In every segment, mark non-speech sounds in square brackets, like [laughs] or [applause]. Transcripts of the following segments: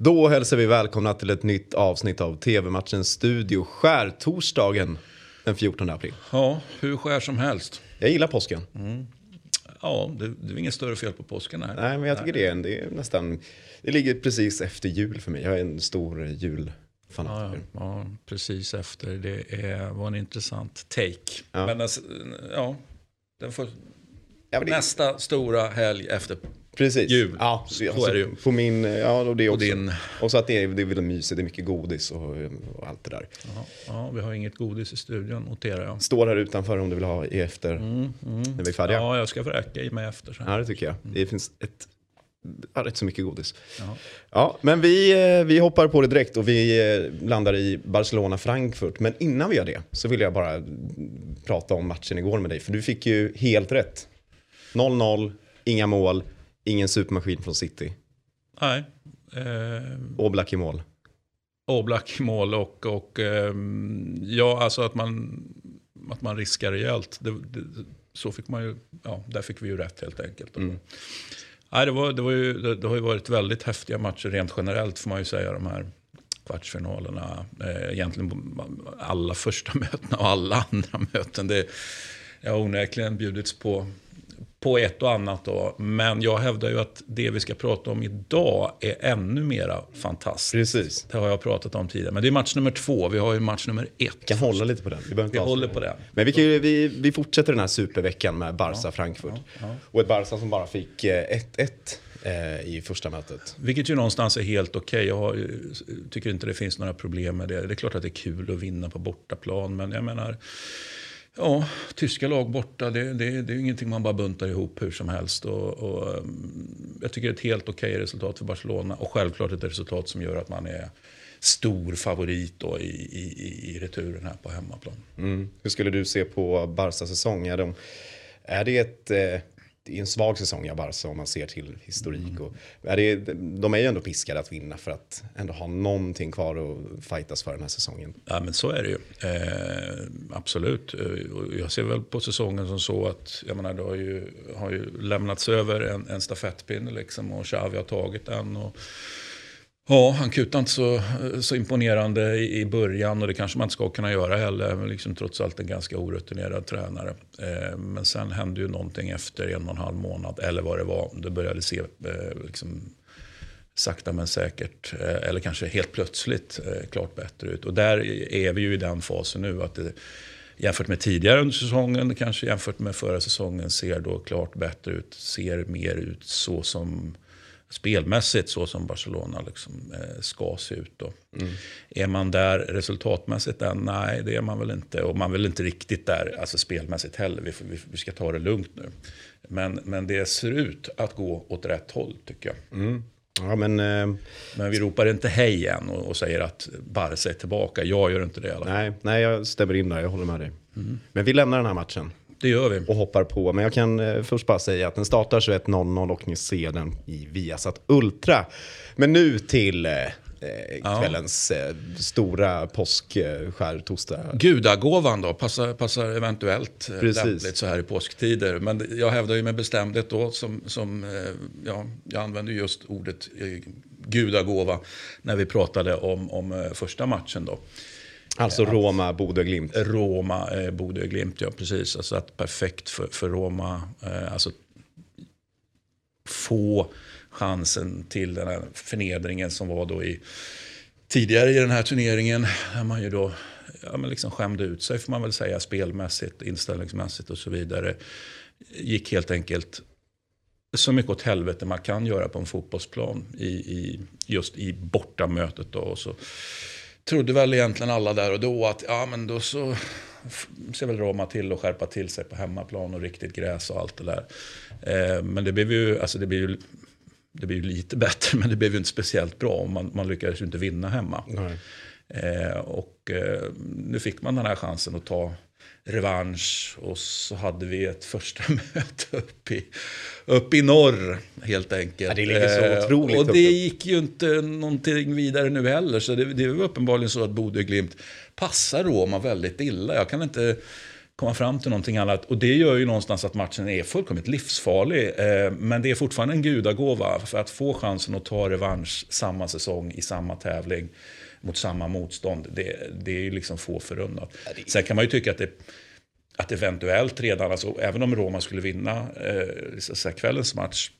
Då hälsar vi välkomna till ett nytt avsnitt av TV-matchen Studio Skärtorsdagen den 14 april. Ja, hur skär som helst. Jag gillar påsken. Ja, det, det är inget större fel på påsken här. Nej, men jag tycker det är, en- det är nästan... Det ligger precis efter jul för mig. Jag är en stor Ja, julfanatiker. ja, precis efter. Det är, var en intressant take. Ja. Men alltså, ja, den får, Ja, det, nästa stora helg efter precis. jul. Ja, så, Så är det ju. På min... Ja, och det också. din... Och så att det är, det är väl mysigt, det är mycket godis och, och allt det där. Ja, ja, vi har inget godis i studion, noterar jag. Står här utanför om du vill ha i efter, Mm, mm. när vi är färdiga. Ja, Ja, jag ska vräka i mig efter sen. det tycker jag. Det finns ett, ja, rätt så mycket godis. Ja. Ja, men vi, eh, vi hoppar på det direkt och vi eh, landar i Barcelona-Frankfurt. Men innan vi gör det så vill jag bara mm, prata om matchen igår med dig. För du fick ju helt rätt. 0-0, inga mål, ingen supermaskin från City. Nej. Eh, Oblak i mål. Oblak i mål och, och ehm, ja, alltså att man, att man riskar rejält. Det, det, så fick man ju, ja, där fick vi ju rätt helt enkelt. Mm. Nej, det, var, det, var ju, det, det har ju varit väldigt häftiga matcher rent generellt får man ju säga. De här kvartsfinalerna, eh, egentligen alla första [laughs] mötena och alla andra möten. Det har onekligen bjudits på, på ett och annat. Då. Men jag hävdar ju att det vi ska prata om idag är ännu mera fantastiskt. Precis. Det har jag pratat om tidigare. Men det är match nummer två. Vi har ju match nummer ett. Vi kan hålla lite på den. Vi, Vi håller på den. Men vi, kan ju, vi, vi fortsätter den här superveckan med Barca-Frankfurt. Och ett Barca som bara fick eh, 1-1 eh, i första mötet. Vilket ju någonstans är helt okej. Jag har, ju- tycker inte det finns några problem med det. Det är klart att det är kul att vinna på bortaplan. Men jag menar, ja, tyska lag borta, det, det, det är ingenting man bara buntar ihop hur som helst. Och, och, ehm, jag tycker det är ett helt okej resultat för Barcelona. Och självklart ett resultat som gör att man är stor favorit då i, i, i- i returen här på hemmaplan. Mm. Hur skulle du se på Barcas säsong? Är, de, är det ett... Eh, i det är en svag säsong av Barca om man ser till historik. Och, är det, de är ju ändå piskade att vinna för att ändå ha någonting kvar att fightas för den här säsongen. Ja, men så är det ju. Eh, absolut. Eh, jag ser väl på säsongen som så att jag menar, det har ju, har ju lämnats över en, en stafettpinne liksom, och Xavi har tagit den. Och, ja, han kutade inte så, eh, så imponerande i, i början och det kanske man inte ska kunna göra heller. Liksom, trots allt en ganska orutinerad tränare. Eh, men sen hände ju någonting efter en och en halv månad, eller vad det var. Det började se eh, liksom, sakta men säkert, eh, eller kanske helt plötsligt, eh, klart bättre ut. Och där är vi ju i den fasen nu att det, jämfört med tidigare under säsongen, kanske jämfört med förra säsongen, ser då klart bättre ut. Ser mer ut så som spelmässigt så som Barcelona liksom, eh, ska se ut. Då. Är man där resultatmässigt än? Nej, det är man väl inte. Och man är väl inte riktigt där alltså spelmässigt heller. Vi, vi, vi ska ta det lugnt nu. Men, men det ser ut att gå åt rätt håll tycker jag. Ja, men, eh, Men vi ropar inte hej än och, och säger att Barca är tillbaka. Jag gör inte det fall. nej, nej, jag stämmer in där. Jag håller med dig. Men vi lämnar den här matchen Det gör vi. och hoppar på. Men jag kan eh, först bara säga att den startar 21.00 och ni ser den i Viasat Ultra. Men nu till eh, eh, kvällens eh, stora påskskärtorsdag. Gudagåvan då, passar, passar eventuellt eh, Precis. lämpligt så här i påsktider. Men jag hävdar ju med bestämdhet då, som, som eh, ja, jag använder just ordet eh, gudagåva när vi pratade om, om eh, första matchen då. Alltså Roma, Bodö, Glimt. Roma, eh, Bodö, Glimt, ja precis. Alltså att perfekt för, för Roma. Eh, alltså få chansen till den här förnedringen som var då i tidigare i den här turneringen. Där man ju då ja, men liksom skämde ut sig får man väl säga spelmässigt, inställningsmässigt och så vidare. Gick helt enkelt så mycket åt helvete man kan göra på en fotbollsplan i, i, just i bortamötet. Då. Och så trodde väl egentligen alla där och då att ja, men då så ser väl Roma till att skärpa till sig på hemmaplan och riktigt gräs och allt det där. Eh, men det blev ju, alltså det blev ju, det blev ju lite [laughs] bättre, men det blev ju inte speciellt bra. Man, man lyckades ju inte vinna hemma. Nej. Eh, och eh, nu fick man den här chansen att ta revansch och så hade vi ett första [laughs] möte upp i, upp i norr helt enkelt. Ja, det ligger så Eh, otroligt Och det gick ju inte någonting vidare nu heller. Så det, det ju uppenbarligen så att Bodø Glimt passar Roma väldigt illa. Jag kan inte komma fram till någonting annat. Och det gör ju någonstans att matchen är fullkomligt livsfarlig. Men det är fortfarande en gudagåva för att få chansen att ta revansch samma säsong i samma tävling mot samma motstånd. Det, det är ju liksom få förunnat. Sen kan man ju tycka att det att eventuellt redan, alltså, även om Roma skulle vinna eh, så kvällens match,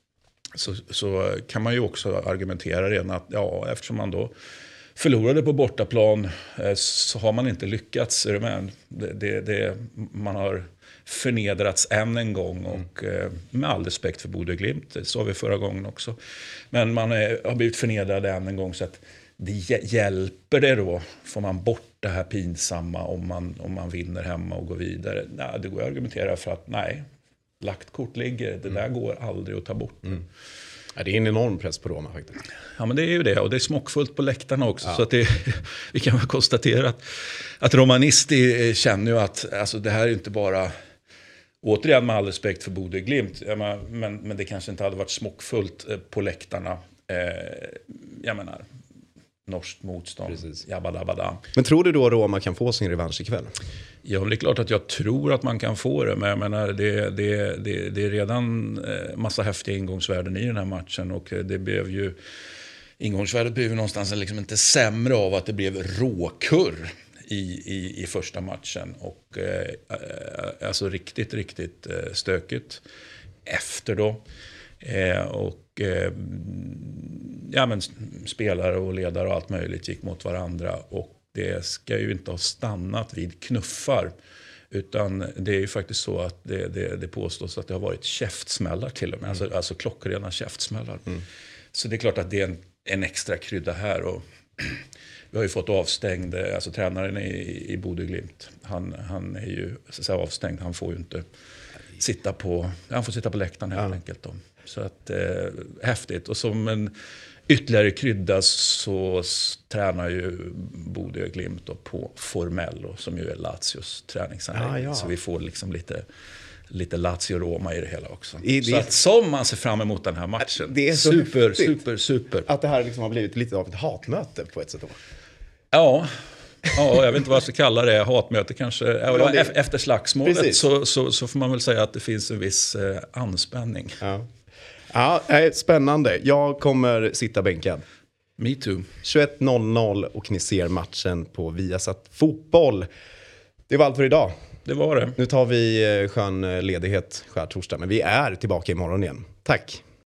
så, så, kan man ju också argumentera redan att ja, eftersom man då förlorade på bortaplan eh, så har man inte lyckats. Är du med? Det, det, det, man har förnedrats än en gång och eh, med all respekt för Bodø Glimt, det sa vi förra gången också. Men man är, har blivit förnedrad än en gång så att det hjälper det då? Får man bort det här pinsamma om man, om man vinner hemma och går vidare? Nej, det går att argumentera för att nej, lagt kort ligger, det där går aldrig att ta bort. Mm. Ja, det är en enorm press på Roma faktiskt. Ja, men det är ju det. Och det är smockfullt på läktarna också. Ja. Så att det, [laughs] vi kan väl konstatera att, att Romanisti känner ju att alltså, det här är inte bara... Återigen med all respekt för Bodø Glimt, men, men det kanske inte hade varit smockfullt eh, på läktarna. Eh, jag menar, norskt motstånd. Jabba Men tror du då Roma kan få sin revansch ikväll? Ja, det är klart att jag tror att man kan få det. Men jag menar, det, det, det, det är redan eh, massa häftiga ingångsvärden i den här matchen. Och det blev ju... Ingångsvärdet blev ju någonstans liksom inte sämre av att det blev råkurr i, i, i första matchen. Och eh, eh alltså riktigt, riktigt eh, stökigt efter då. Eh, och eh, ja, men spelare och ledare och allt möjligt gick mot varandra. Och det ska ju inte ha stannat vid knuffar. Utan det är ju faktiskt så att det, det, det påstås att det har varit käftsmällar till och med. Alltså, mm. Alltså, alltså klockrena käftsmällar. Mm. Så det är klart att det är en, en extra krydda här. Och [clears throat] vi har ju fått avstängd, alltså tränaren i, i Bodø Glimt. Han, han är ju så avstängd, han får ju inte sitta på, han får sitta på läktaren helt ja. enkelt. Då. Så att, eh, häftigt. Och som en ytterligare krydda så tränar ju Bodø Glimt på Formello som ju är Lazios träningsanläggning. Ja, ja. Så vi får liksom lite lite Lazio-Roma i det hela också. I så att som man ser fram emot den här matchen. Det är så super, super, super. Att det här liksom har blivit lite av ett hatmöte på ett sätt. Då. Ja, ja, jag vet inte vad jag ska kalla det. Hatmöte kanske. Ja, det... Efter slagsmålet så, så, så, får man väl säga att det finns en viss eh, anspänning. Ja. Ja, spännande. Jag kommer sitta bänkad. Me too. 21.00 och ni ser matchen på Viasat Fotboll. Det var allt för idag. Det var det. Nu tar vi eh, skön eh, ledighet skärtorsdag, men vi är tillbaka imorgon igen. Tack.